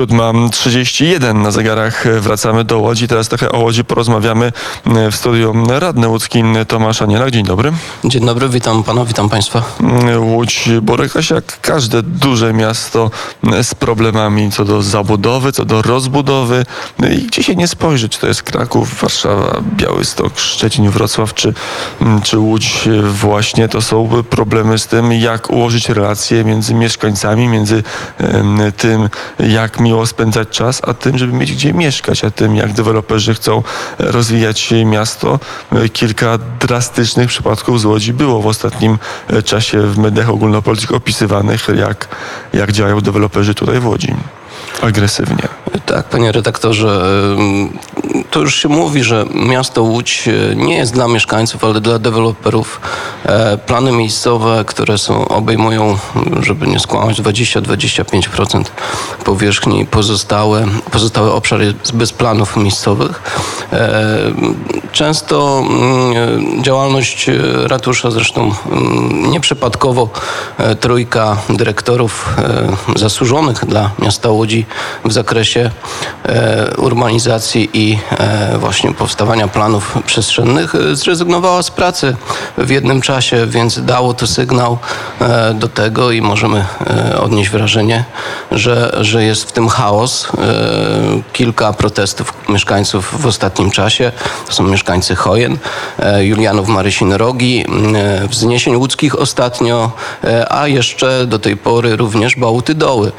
7.31 na zegarach wracamy do Łodzi. Teraz trochę o Łodzi porozmawiamy w studiu radny łódzki Tomasz Anielak. Dzień dobry. Dzień dobry, witam pana, witam państwa. Łódź boryka się jak każde duże miasto z problemami co do zabudowy, co do rozbudowy i gdzie się nie spojrzy, czy to jest Kraków, Warszawa, Białystok, Szczecin, Wrocław, czy, czy Łódź właśnie, to są problemy z tym, jak ułożyć relacje między mieszkańcami, między tym, jak miło spędzać czas, a tym, żeby mieć gdzie mieszkać, a tym, jak deweloperzy chcą rozwijać miasto. Kilka drastycznych przypadków z Łodzi było w ostatnim czasie w mediach ogólnopolskich opisywanych, jak, jak działają deweloperzy tutaj w Łodzi agresywnie. Tak, panie redaktorze, to już się mówi, że miasto Łódź e, nie jest dla mieszkańców, ale dla deweloperów. E, plany miejscowe, które są, obejmują, żeby nie skłamać, 20-25% powierzchni, pozostałe, pozostały obszar jest bez planów miejscowych. E, często mm, działalność ratusza, zresztą mm, nieprzypadkowo trójka dyrektorów zasłużonych dla miasta Łodzi w zakresie urbanizacji i E, właśnie powstawania planów przestrzennych e, zrezygnowała z pracy w jednym czasie, więc dało to sygnał e, do tego i możemy odnieść wrażenie, że, że jest w tym chaos. Kilka protestów mieszkańców w ostatnim czasie. To są mieszkańcy Chojen, Julianów Marysin Rogi, Wzniesień Łódzkich ostatnio, a jeszcze do tej pory również Bałuty Doły.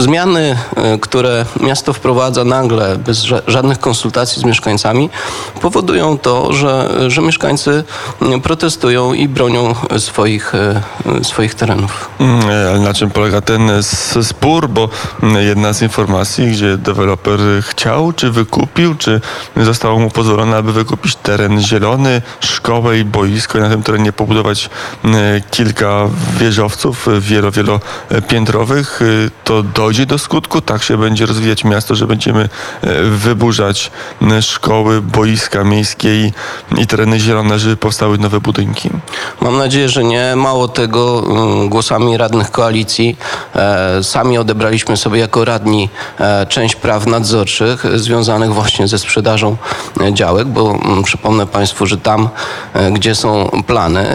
Zmiany, e, które miasto wprowadza nagle, bez żadnych konsultacji z mieszkańcami, powodują to, że, że mieszkańcy protestują i bronią swoich, e, swoich terenów. Mm, ale na czym polega ten spór? Bo jedna z informacji, gdzie deweloper chciał, czy wykupił, czy zostało mu pozwolone, aby wykupić teren zielony, szkołę i boisko i na tym terenie pobudować kilka wieżowców wielo, wielopiętrowych, to do dojdzie do skutku, tak się będzie rozwijać miasto, że będziemy e, wyburzać szkoły, boiska miejskie i, i tereny zielone, żeby powstały nowe budynki. Mam nadzieję, że nie. Mało tego, głosami radnych koalicji e, sami odebraliśmy sobie jako radni e, część praw nadzorczych związanych właśnie ze sprzedażą działek, bo przypomnę Państwu, że tam, gdzie są plany,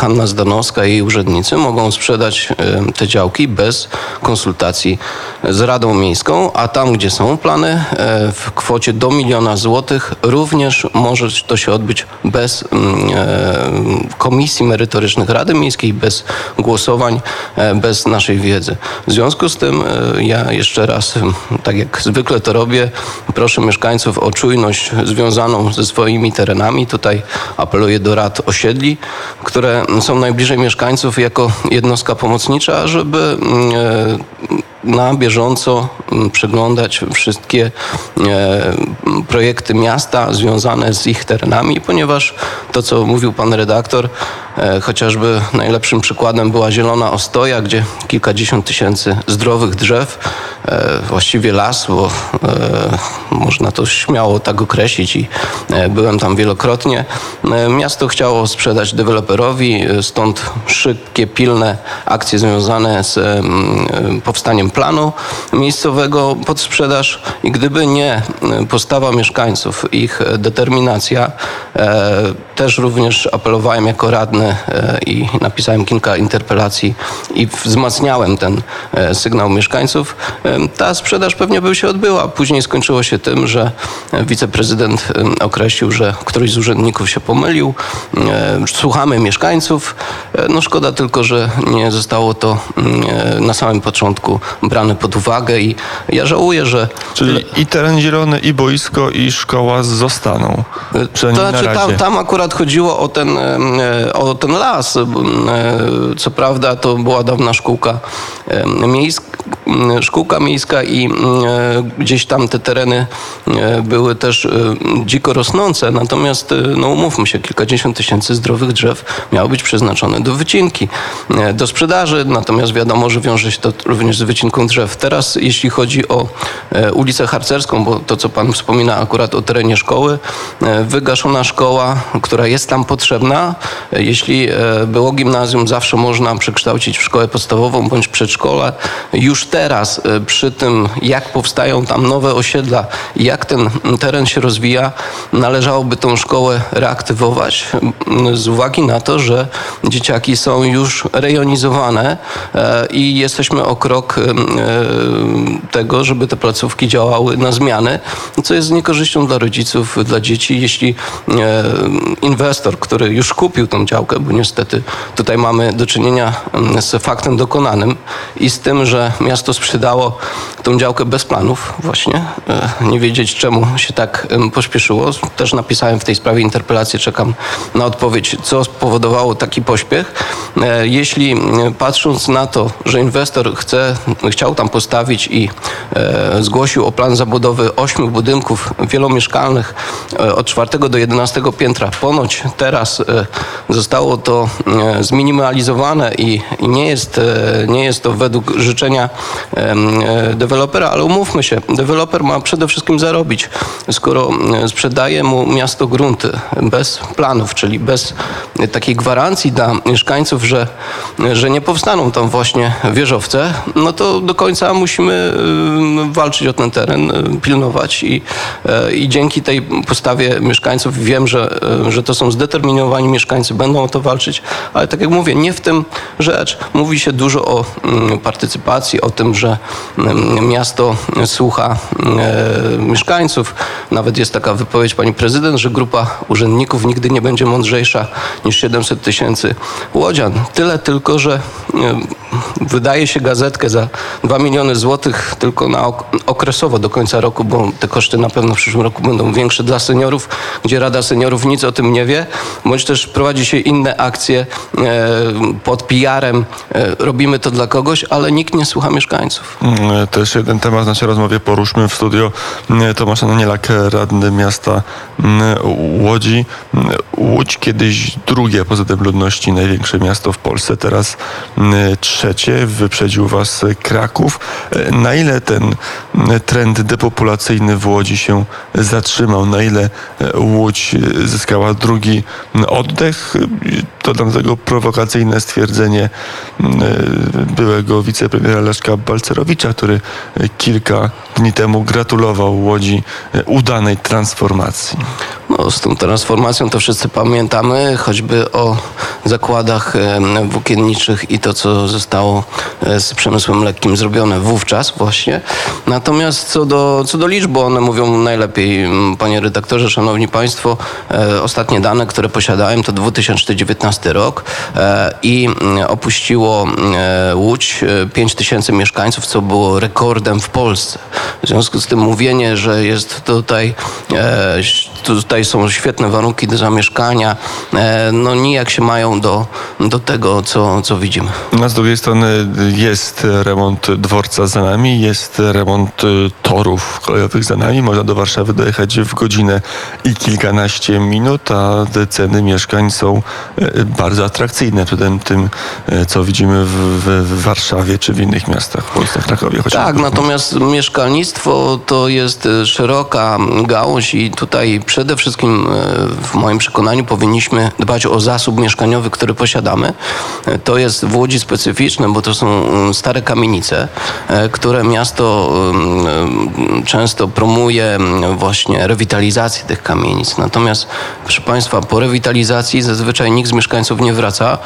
Hanna Zdanowska i jej urzędnicy mogą sprzedać te działki bez konsultacji z Radą Miejską, a tam, gdzie są plany e, w kwocie do miliona złotych, również może to się odbyć bez mm, e, komisji merytorycznych Rady Miejskiej, bez głosowań, e, bez naszej wiedzy. W związku z tym ja jeszcze raz, tak jak zwykle to robię, proszę mieszkańców o czujność związaną ze swoimi terenami. Tutaj apeluję do rad osiedli, które są najbliżej mieszkańców jako jednostka pomocnicza, żeby mm, e, na bieżąco mm, przeglądać wszystkie e, projekty miasta związane z ich terenami, ponieważ to, co mówił pan redaktor, e, chociażby najlepszym przykładem była Zielona Ostoja, gdzie kilkadziesiąt tysięcy zdrowych drzew, właściwie las, bo można to śmiało tak określić i byłem tam wielokrotnie. Miasto chciało sprzedać deweloperowi, stąd szybkie, pilne akcje związane z powstaniem planu miejscowego pod sprzedaż i gdyby nie e, postawa mieszkańców, ich e, determinacja, e, też również apelowałem jako radny i napisałem kilka interpelacji i wzmacniałem ten sygnał mieszkańców, ta sprzedaż pewnie by się odbyła. Później skończyło się tym, że wiceprezydent określił, że któryś z urzędników się pomylił. Słuchamy mieszkańców. No szkoda tylko, że nie zostało to na samym początku brane pod uwagę i ja żałuję, że... Czyli i teren zielony, i boisko, i szkoła zostaną. To znaczy tam, tam akurat chodziło o ten, o ten las. E, co prawda to była dawna szkółka miejska, mm, miejska i mm, e, gdzieś tam te tereny e, były też e, dziko rosnące, natomiast no umówmy się, kilkadziesiąt tysięcy zdrowych drzew miało być przeznaczone do wycinki, do sprzedaży, natomiast wiadomo, że wiąże się to również z wycinką drzew. Teraz jeśli chodzi o ulicę Harcerską, bo to co pan wspomina akurat o terenie szkoły, wygaszona szkoła, która jest tam potrzebna. Jeśli było gimnazjum, zawsze można przekształcić w szkołę podstawową bądź przedszkole. Już teraz przy tym, jak powstają tam nowe osiedla, jak ten teren się rozwija, należałoby tą szkołę reaktywować z uwagi na to, że dzieciaki są już rejonizowane e, i jesteśmy o krok e, tego, żeby te placówki działały na zmiany, co jest z niekorzyścią dla rodziców, dla dzieci, jeśli e, inwestor, który już kupił tą działkę, bo niestety tutaj mamy do czynienia z faktem dokonanym i z tym, że miasto sprzedało tą działkę bez planów właśnie. E, Nie wiedzieć czemu się tak pośpieszyło. Też napisałem w tej sprawie interpelację, czekam na odpowiedź, co spowodowało taki pośpiech. E, Jeśli patrząc na to, że inwestor chce, chciał tam postawić i e, zgłosił o plan zabudowy ośmiu budynków wielomieszkalnych od czwartego do 11 piętra, ponoć teraz zostało to zminimalizowane i, nie, jest, nie jest to według życzenia dewelopera, ale umówmy się, deweloper ma przede wszystkim zarobić. Skoro e, sprzedaje mu miasto grunty bez planów, czyli bez e, takiej gwarancji dla mieszkańców, że, że nie powstaną tam właśnie wieżowce, no to do końca musimy e, walczyć o ten teren, e, pilnować i, e, i dzięki tej postawie mieszkańców wiem, że, e, że to są zdeterminowani mieszkańcy, będą o to walczyć, ale tak jak mówię, nie w tym rzecz. Mówi się dużo o mm, partycypacji, o tym, że miasto słucha e, mieszkańców. Nawet jest taka wypowiedź pani prezydent, że grupa urzędników nigdy nie będzie mądrzejsza niż 700 tysięcy łodzian. Tyle tylko, że e, wydaje się gazetkę za 2 miliony złotych tylko na ok- okresowo do końca roku, bo te koszty na pewno w przyszłym roku będą większe dla seniorów, gdzie Rada Seniorów nic o tym nie wie, bądź też prowadzi się inne akcje e, pod PR-em. E, robimy to dla kogoś, ale nikt nie słucha mieszkańców. Mm, Też jeden temat w naszej rozmowie poruszmy w studio. Mm, Tomasz Anielak, radny miasta mm, Łodzi. Łódź kiedyś drugie poza tym ludności największe miasto w Polsce, teraz mm, trzecie. Wyprzedził was Kraków. E, Na ile ten mm, trend depopulacyjny w Łodzi się zatrzymał? Na ile e, Łódź e, zyskała drugi oddech? Dodam do tego prowokacyjne stwierdzenie e, byłego wicepremiera Leszka Balcerowicza, który e, kilka dni temu gratulował Łodzi e, udanej transformacji. No, z tą transformacją to wszyscy pamiętamy, choćby o zakładach włókienniczych i to, co zostało e, z przemysłem lekkim zrobione wówczas właśnie. Natomiast co do, co do liczb, one mówią najlepiej, panie redaktorze, szanowni państwo, e, ostatnie dane, które posiadałem to 2019 rok i opuściło Łódź e, 5 tysięcy mieszkańców, co było rekordem w Polsce. W związku z tym mówienie, że jest tutaj, e, tutaj są świetne warunki do zamieszkania, e, no nijak się mają do, do tego, co, co widzimy. A z drugiej strony jest remont dworca za nami, jest remont y, torów kolejowych za nami. Można do Warszawy dojechać w godzinę i kilkanaście minut, a te ceny mieszkań są y, bardzo atrakcyjne względem tym, y, co widzimy w, w, Warszawie czy w innych miastach w Polsce, w Krakowie. Tak, natomiast mieszkalnictwo to jest szeroka gałąź i tutaj przede wszystkim e, w moim przekonaniu powinniśmy dbać o zasób mieszkaniowy, który posiadamy. E, To jest w Łodzi specyficzne, bo to są mm, stare kamienice, e, które miasto mm, często promuje mm, właśnie rewitalizację tych kamienic. Natomiast proszę Państwa, po rewitalizacji zazwyczaj nikt z mieszkańców nie wraca.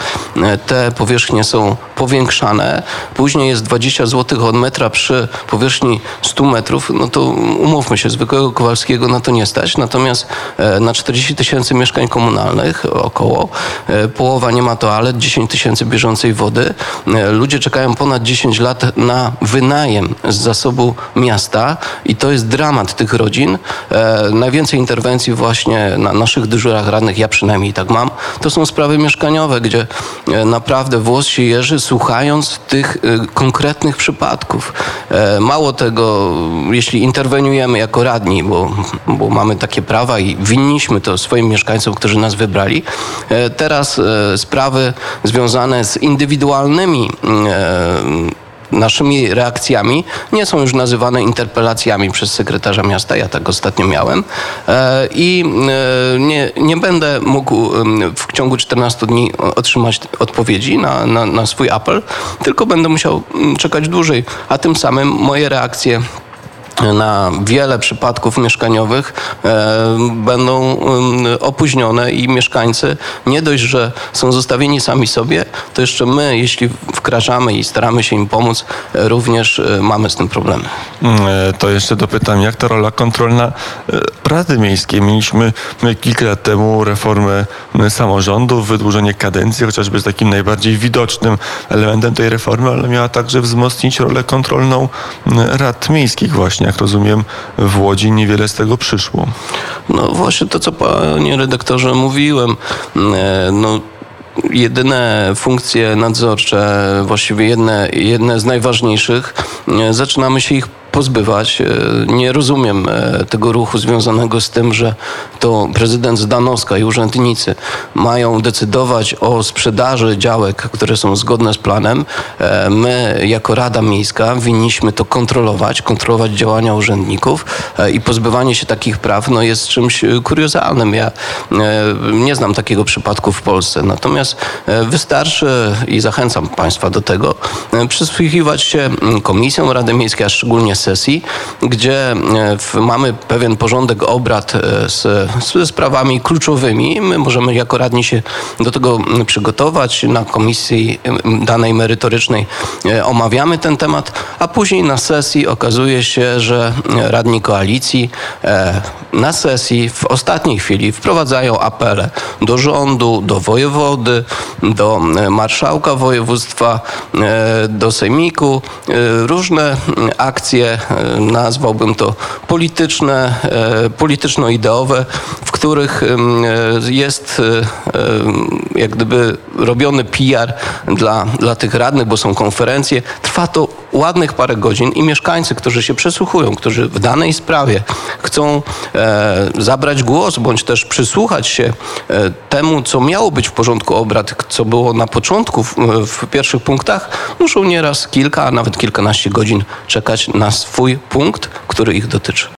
Te powierzchnie są powiększane. Później jest 20 zł od metra przy powierzchni 100 metrów. No to umówmy się, zwykłego Kowalskiego na to nie stać. Natomiast Natomiast e, na 40 tysięcy mieszkań komunalnych około e, połowa nie ma toalet, 10 tysięcy bieżącej wody. E, Ludzie czekają ponad 10 lat na wynajem z zasobu miasta i to jest dramat tych rodzin. E, Najwięcej interwencji właśnie na naszych dyżurach radnych, ja przynajmniej tak mam, to są sprawy mieszkaniowe, gdzie e, naprawdę włos się jeży słuchając tych e, konkretnych przypadków. E, Mało tego, jeśli interweniujemy jako radni, bo, bo mamy takie prawa i winniśmy to swoim mieszkańcom, którzy nas wybrali, e, teraz e, sprawy związane z indywidualnymi e, naszymi reakcjami nie są już nazywane interpelacjami przez sekretarza miasta. Ja tak ostatnio miałem. I nie, nie będę mógł w ciągu 14 dni otrzymać odpowiedzi na, na, na swój apel, tylko będę musiał mm, czekać dłużej. A tym samym moje reakcje na wiele przypadków mieszkaniowych e, będą opóźnione i mieszkańcy nie dość, że są zostawieni sami sobie, to jeszcze my, jeśli wkraczamy i staramy się im pomóc, e, również e, mamy z tym problemy. Mm, To jeszcze dopytam, jak ta rola kontrolna Rady Miejskiej? Mieliśmy kilka lat temu reformę m, samorządu, wydłużenie kadencji, chociażby z takim najbardziej widocznym elementem tej reformy, ale miała także wzmocnić rolę kontrolną rad miejskich właśnie. Jak rozumiem, w Łodzi niewiele z tego przyszło. No właśnie to, co panie redaktorze mówiłem. E, No, jedyne funkcje nadzorcze, właściwie jedne, jedne z najważniejszych, e, zaczynamy się ich pozbywać. E, Nie rozumiem e, tego ruchu związanego z tym, że to prezydent Zdanowska i urzędnicy mają decydować o sprzedaży działek, które są zgodne z planem. E, My, jako Rada Miejska, winniśmy to kontrolować, kontrolować działania urzędników i pozbywanie się takich praw no, jest czymś kuriozalnym. Ja nie znam takiego przypadku w Polsce. Natomiast wystarczy i zachęcam Państwa do tego, przysłuchiwać się mm, komisjom Rady Miejskiej, a szczególnie sesji, gdzie e, mamy pewien porządek obrad e, z, ze sprawami kluczowymi. My możemy jako radni się do tego przygotować. Na komisji danej merytorycznej e, omawiamy ten temat, a później na sesji okazuje się, że radni koalicji na sesji w ostatniej chwili wprowadzają apele do rządu, do wojewody, do marszałka województwa, do sejmiku. Różne akcje, nazwałbym to polityczne, e, polityczno-ideowe, w których e, jest e, jak gdyby robiony PR dla, dla tych radnych, bo są konferencje. Trwa to ładnych parę godzin i mieszkańcy, którzy się przesłuchują, którzy w danej sprawie chcą e, zabrać głos, bądź też przysłuchać się e, temu, co miało być w porządku obrad, co było na początku w, w pierwszych punktach, muszą nieraz kilka, a nawet kilkanaście godzin czekać na swój punkt, który ich dotyczy.